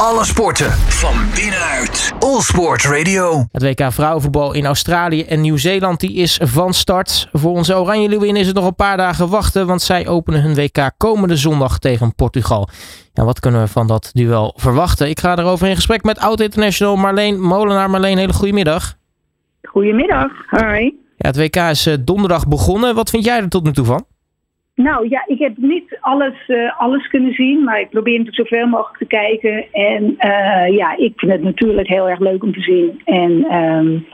Alle sporten van binnenuit. All Sport Radio. Het WK vrouwenvoetbal in Australië en Nieuw-Zeeland die is van start. Voor onze Oranje Leeuwin is het nog een paar dagen wachten, want zij openen hun WK komende zondag tegen Portugal. Ja, wat kunnen we van dat duel verwachten? Ik ga erover in gesprek met oud-international Marleen Molenaar. Marleen, hele goede middag. Goedemiddag, hoi. Ja, het WK is eh, donderdag begonnen. Wat vind jij er tot nu toe van? Nou ja, ik heb niet alles, uh, alles kunnen zien, maar ik probeer natuurlijk zoveel mogelijk te kijken. En uh, ja, ik vind het natuurlijk heel erg leuk om te zien. En, um,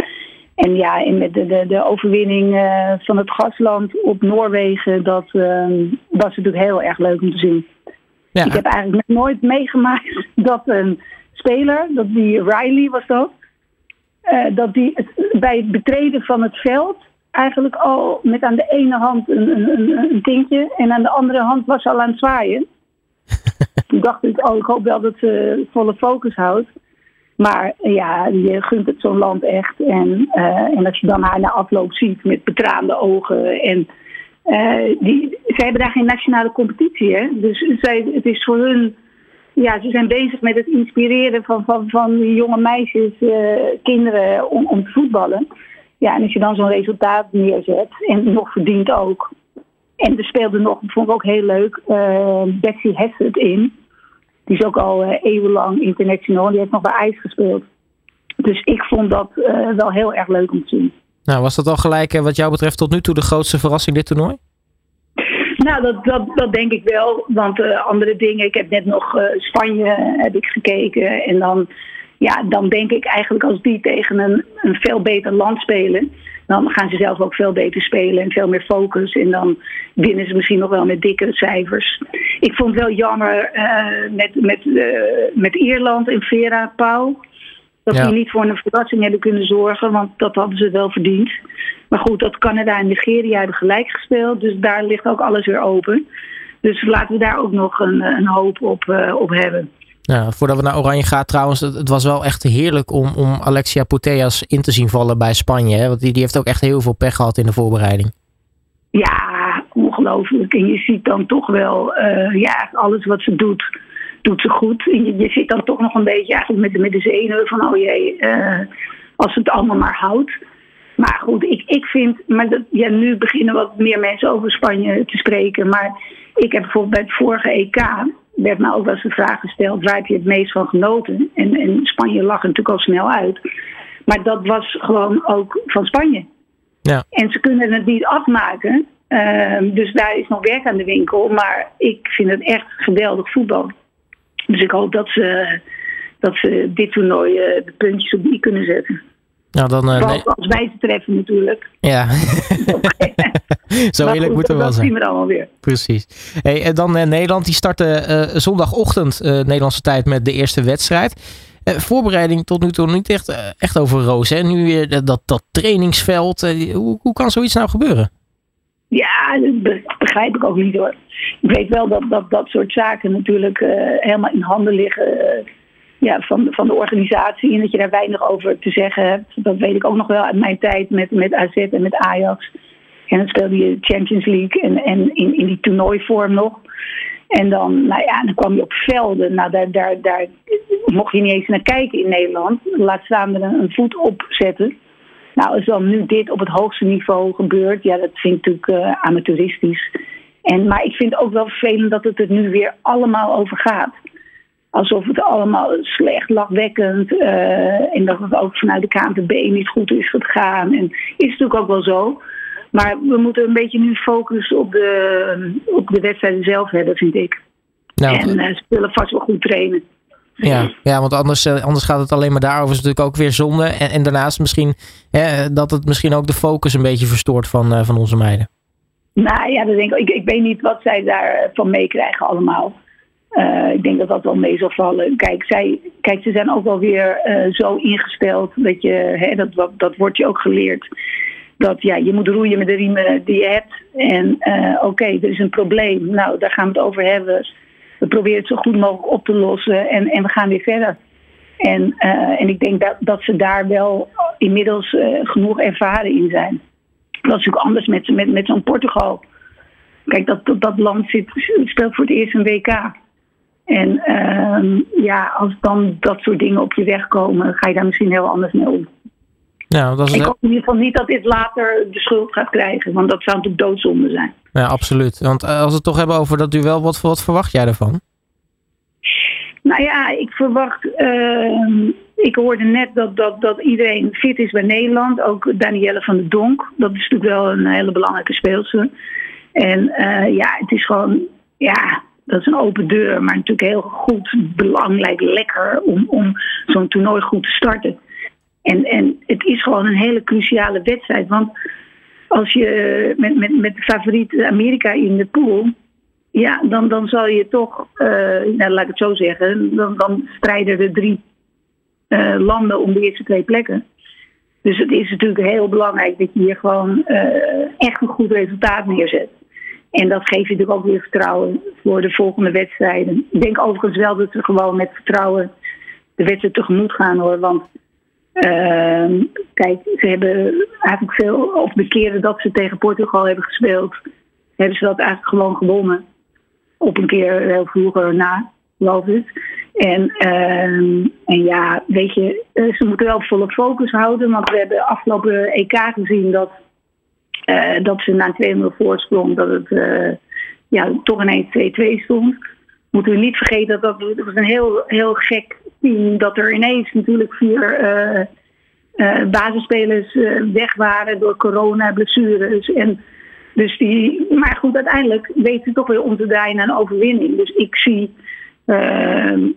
en ja, en met de, de, de overwinning uh, van het gasland op Noorwegen, dat um, was natuurlijk heel erg leuk om te zien. Ja. Ik heb eigenlijk nooit meegemaakt dat een speler, dat die Riley was dat, dat die het, bij het betreden van het veld eigenlijk al met aan de ene hand een, een, een tintje en aan de andere hand was ze al aan het zwaaien. Toen dacht ik, oh, ik hoop wel dat ze volle focus houdt. Maar ja, je gunt het zo'n land echt. En, uh, en als je dan haar na afloop ziet met betraande ogen. En uh, die, zij hebben daar geen nationale competitie, hè? Dus zij, het is voor hun. Ja, ze zijn bezig met het inspireren van, van, van jonge meisjes, uh, kinderen om, om te voetballen. Ja, en als je dan zo'n resultaat neerzet en nog verdient ook. En er speelde nog, vond ik ook heel leuk, uh, Betsy Hessert in. Die is ook al uh, eeuwenlang international. Die heeft nog bij IJs gespeeld. Dus ik vond dat uh, wel heel erg leuk om te zien. Nou, was dat al gelijk wat jou betreft tot nu toe de grootste verrassing dit toernooi? Nou, dat, dat, dat denk ik wel. Want andere dingen, ik heb net nog Spanje heb ik gekeken. En dan ja, dan denk ik eigenlijk als die tegen een, een veel beter land spelen, dan gaan ze zelf ook veel beter spelen en veel meer focus. En dan winnen ze misschien nog wel met dikkere cijfers. Ik vond het wel jammer uh, met, met, uh, met Ierland en Vera Pauw. Dat ja. die niet voor een verrassing hebben kunnen zorgen, want dat hadden ze wel verdiend. Maar goed, dat Canada en Nigeria hebben gelijk gespeeld, dus daar ligt ook alles weer open. Dus laten we daar ook nog een, een hoop op, uh, op hebben. Voordat we naar Oranje gaan trouwens, het, was wel echt heerlijk om, om Alexia Putellas in te zien vallen bij Spanje. Hè? Want die, die heeft ook echt heel veel pech gehad in de voorbereiding. Ja, ongelooflijk. En je ziet dan toch wel, uh, ja, alles wat ze doet, doet ze goed. Je, je zit dan toch nog een beetje eigenlijk met de, met de zenuwen van, oh jee, uh, als het allemaal maar houdt. Maar goed, ik, ik vind, maar dat, ja, nu beginnen wat meer mensen over Spanje te spreken. Maar ik heb bijvoorbeeld bij het vorige EK, werd me ook wel eens de vraag gesteld: waar heb je het meest van genoten? En, en Spanje lag er natuurlijk al snel uit. Maar dat was gewoon ook van Spanje. Ja. En ze kunnen het niet afmaken. Uh, dus daar is nog werk aan de winkel. Maar ik vind het echt geweldig voetbal. Dus ik hoop dat ze, dat ze dit toernooi uh, de puntjes op die kunnen zetten. Nou, dan, uh, nee. als wij ze treffen natuurlijk. Ja. Zo eerlijk moeten we wel zijn. Dat zien we allemaal weer. Precies. Hey, en dan uh, Nederland, die startte uh, zondagochtend Nederlandse tijd met de eerste wedstrijd. voorbereiding tot nu toe niet echt, echt over roos. Hè? Nu weer dat, dat trainingsveld. hoe, hoe kan zoiets nou gebeuren? Ja, dat begrijp ik ook niet hoor. Ik weet wel dat dat, dat soort zaken natuurlijk helemaal in handen liggen ja, van, van de organisatie en dat je daar weinig over te zeggen hebt. Dat weet ik ook nog wel uit mijn tijd met, met AZ en met Ajax. En dan speelde je Champions League en, en in, in die toernooivorm nog. En dan, nou ja, dan kwam je op velden. Nou, daar, daar, daar mocht je niet eens naar kijken in Nederland. Laat staan er een, voet op zetten. Nou, als dan nu dit op het hoogste niveau gebeurt, ja, dat vind ik natuurlijk uh, amateuristisch. En, maar ik vind ook wel vervelend dat het er nu weer allemaal over gaat alsof het allemaal slecht, lachwekkend uh, en dat het ook vanuit de KNVB niet goed is gegaan. En is natuurlijk ook wel zo. Maar we moeten een beetje nu focussen op de, op de wedstrijden zelf hebben, vind ik. Nou, en uh, ze willen vast wel goed trainen. Ja, ja want anders, uh, anders gaat het alleen maar daarover. is natuurlijk ook weer zonde. En, en daarnaast misschien dat het misschien ook de focus een beetje verstoort van, van onze meiden. Nou ja, dat denk ik. ik. Ik weet niet wat zij daarvan meekrijgen allemaal. Uh, ik denk dat dat wel mee zal vallen. Kijk, zij, kijk ze zijn ook wel weer uh, zo ingesteld dat je, hè, dat, dat wordt je ook geleerd. Dat ja, je moet roeien met de riemen die je hebt. En uh, oké, er is een probleem. Nou, daar gaan we het over hebben. We proberen het zo goed mogelijk op te lossen en, en we gaan weer verder. En, en ik denk dat, dat ze daar wel inmiddels genoeg ervaren in zijn. Dat is natuurlijk anders met, met, met zo'n Portugal. Kijk, dat, dat, dat land zit, speelt voor het eerst een WK. En ehm, ja, als dan dat soort dingen op je weg komen, ga je daar misschien heel anders mee om. Ja, dat is ik hoop in ieder geval niet dat dit later de schuld gaat krijgen, want dat zou natuurlijk doodzonde zijn. Ja, absoluut. Want als we het toch hebben over dat duel, wat, wat verwacht jij ervan? Nou ja, ik verwacht. Uh, ik hoorde net dat, dat, dat iedereen fit is bij Nederland. Ook Danielle van der Donk. Dat is natuurlijk wel een hele belangrijke speelster. En uh, ja, het is gewoon. Ja, dat is een open deur. Maar natuurlijk heel goed, belangrijk, lekker om, om zo'n toernooi goed te starten. En, en het is gewoon een hele cruciale wedstrijd. Want als je met, met, met de favoriet Amerika in de pool ja, dan, dan zal je toch, uh, nou, laat ik het zo zeggen, dan, dan strijden er drie uh, landen om de eerste twee plekken. Dus het is natuurlijk heel belangrijk dat je hier gewoon echt een goed resultaat neerzet. En dat geeft je natuurlijk ook weer vertrouwen voor de volgende wedstrijden. Ik denk overigens wel dat we gewoon met vertrouwen de wedstrijd tegemoet gaan hoor. Want ehm, kijk, ze hebben eigenlijk veel, of de keren dat ze tegen Portugal hebben gespeeld, hebben ze dat eigenlijk gewoon gewonnen op een keer heel vroeger na, geloof ik. En, uh, en ja, weet je, eh, ze moeten wel volle focus houden. Want we hebben afgelopen EK gezien dat, uh, dat ze na 2-0 voorsprong, dat het uh, ja, toch ineens 2-2 stond. Moeten we niet vergeten dat dat, was een heel, heel gek team. Dat er ineens natuurlijk vier basisspelers weg waren door corona, blessures. En dus die, maar goed, uiteindelijk weten ze toch weer om te draaien naar een overwinning. Dus ik zie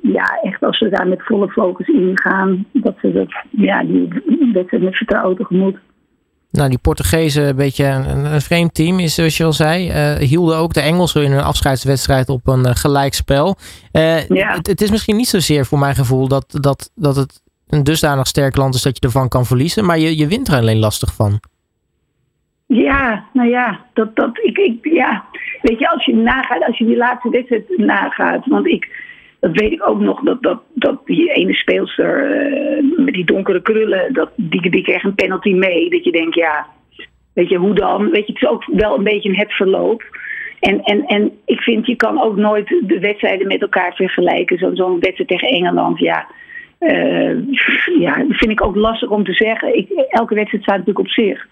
ja, echt als ze daar met volle focus in gaan, dat ze dat, ja, die wedstrijd met vertrouwen tegemoet. Nou, die Portugezen, een beetje een, een vreemd team is, zoals je al zei. Uh, hielden ook de Engelsen in hun afscheidswedstrijd op een uh, gelijkspel. Uh, ja. het, het, is misschien niet zozeer voor mijn gevoel dat, dat, dat het een dusdanig sterk land is dat je ervan kan verliezen. Maar je, je wint er alleen lastig van. Ja, nou ja, dat, dat, ik, ik, ja. Weet je, als je nagaat, als je die laatste wedstrijd nagaat, want ik, dat weet ik ook nog, dat, dat, dat die ene speelster uh, met die donkere krullen, dat, die, die kreeg een penalty mee. Dat je denkt, ja, weet je, hoe dan? Weet je, het is ook wel een beetje het verloop. En, en, en ik vind, je kan ook nooit de wedstrijden met elkaar vergelijken. Zo'n zo wedstrijd tegen Engeland, ja. Uh, ja, dat vind ik ook lastig om te zeggen. Elke wedstrijd staat natuurlijk op zich.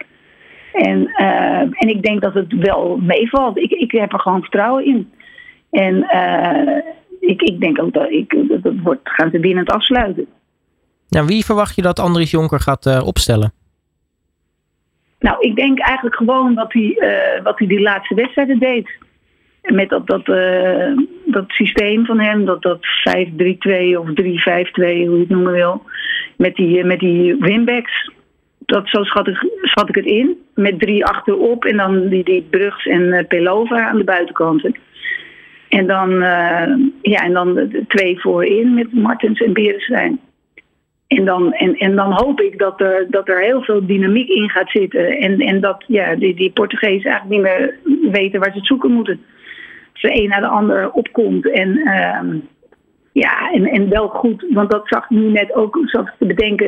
En, uh, en ik denk dat het wel meevalt. Ik, ik heb er gewoon vertrouwen in. En ik, ik denk ook dat, ik, dat, wordt, gaan ze winnend afsluiten. Nou, wie verwacht je dat Andries Jonker gaat uh, opstellen? Nou, ik denk eigenlijk gewoon wat hij, wat hij die laatste wedstrijden deed. Met dat, dat, dat systeem van hem, dat, dat 5-3-2 of 3-5-2, hoe je het noemen wil. Met die, met die winbacks dat, zo schat ik, schat ik het in. Met drie achterop en dan die, die Brugs en Pelova aan de buitenkanten. En dan, uh, ja, en dan twee voorin met Martens en Berenstein. En dan, en, en dan hoop ik dat er, dat er heel veel dynamiek in gaat zitten. En, en dat ja, die, die Portugezen eigenlijk niet meer weten waar ze het zoeken moeten. Dat de een naar de ander opkomt. En, uh, ja, en, en wel goed, want dat zag ik nu net ook, zat te bedenken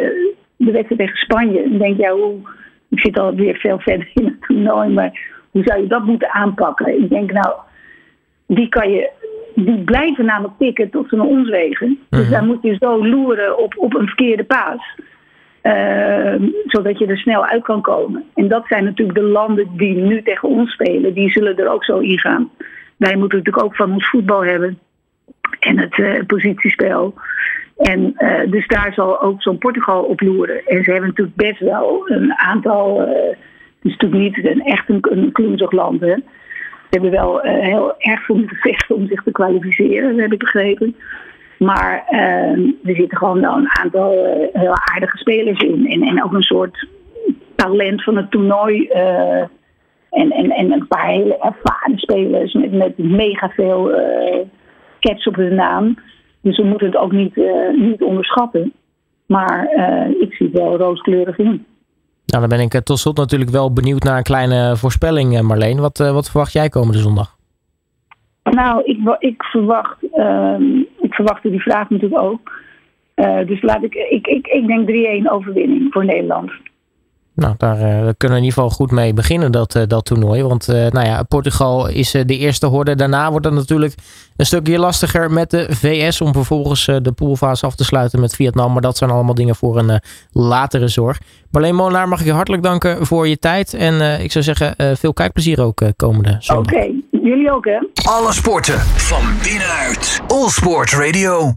de wedstrijd tegen Spanje. En denk, ja, hoe, ik zit alweer veel verder in het toernooi, maar hoe zou je dat moeten aanpakken? Ik denk, nou, die kan je, die blijven namelijk pikken tot ze naar ons wegen. Dus mhm. daar moet je zo loeren op, op een verkeerde paas. Uh, zodat je er snel uit kan komen. En dat zijn natuurlijk de landen die nu tegen ons spelen. Die zullen er ook zo in gaan. Wij moeten natuurlijk ook van ons voetbal hebben. En het uh, positiespel. En uh, dus daar zal ook zo'n Portugal op loeren. En ze hebben natuurlijk best wel een aantal. Uh, het is natuurlijk niet een, echt een, een klunzig land. Hè. Ze hebben wel uh, heel erg veel vechten om zich te kwalificeren, dat heb ik begrepen. Maar er zitten gewoon wel een aantal heel aardige spelers in. En, en ook een soort talent van het toernooi. en, en, en een paar hele ervaren spelers met, met mega veel caps op hun naam. Dus we moeten het ook niet, uh, niet onderschatten. Maar uh, ik zie het wel rooskleurig in. Nou, dan ben ik tot slot natuurlijk wel benieuwd naar een kleine voorspelling, Marleen. Wat, uh, wat verwacht jij komende zondag? Nou, ik, ik verwacht, ehm, ik verwachtte die vraag natuurlijk ook. dus laat ik, ik, ik, ik denk 3-1 overwinning voor Nederland. Nou, daar uh, kunnen we in ieder geval goed mee beginnen, dat, uh, dat toernooi. Want uh, nou ja, Portugal is de eerste horde. Daarna wordt het natuurlijk een stukje lastiger met de VS om vervolgens de poolfase af te sluiten met Vietnam. Maar dat zijn allemaal dingen voor een latere zorg. Marleen Molenaar, mag ik je hartelijk danken voor je tijd. En ik zou zeggen, veel kijkplezier ook komende zondag. Oké, okay. jullie ook hè. Alle sporten van binnenuit. All Sport Radio.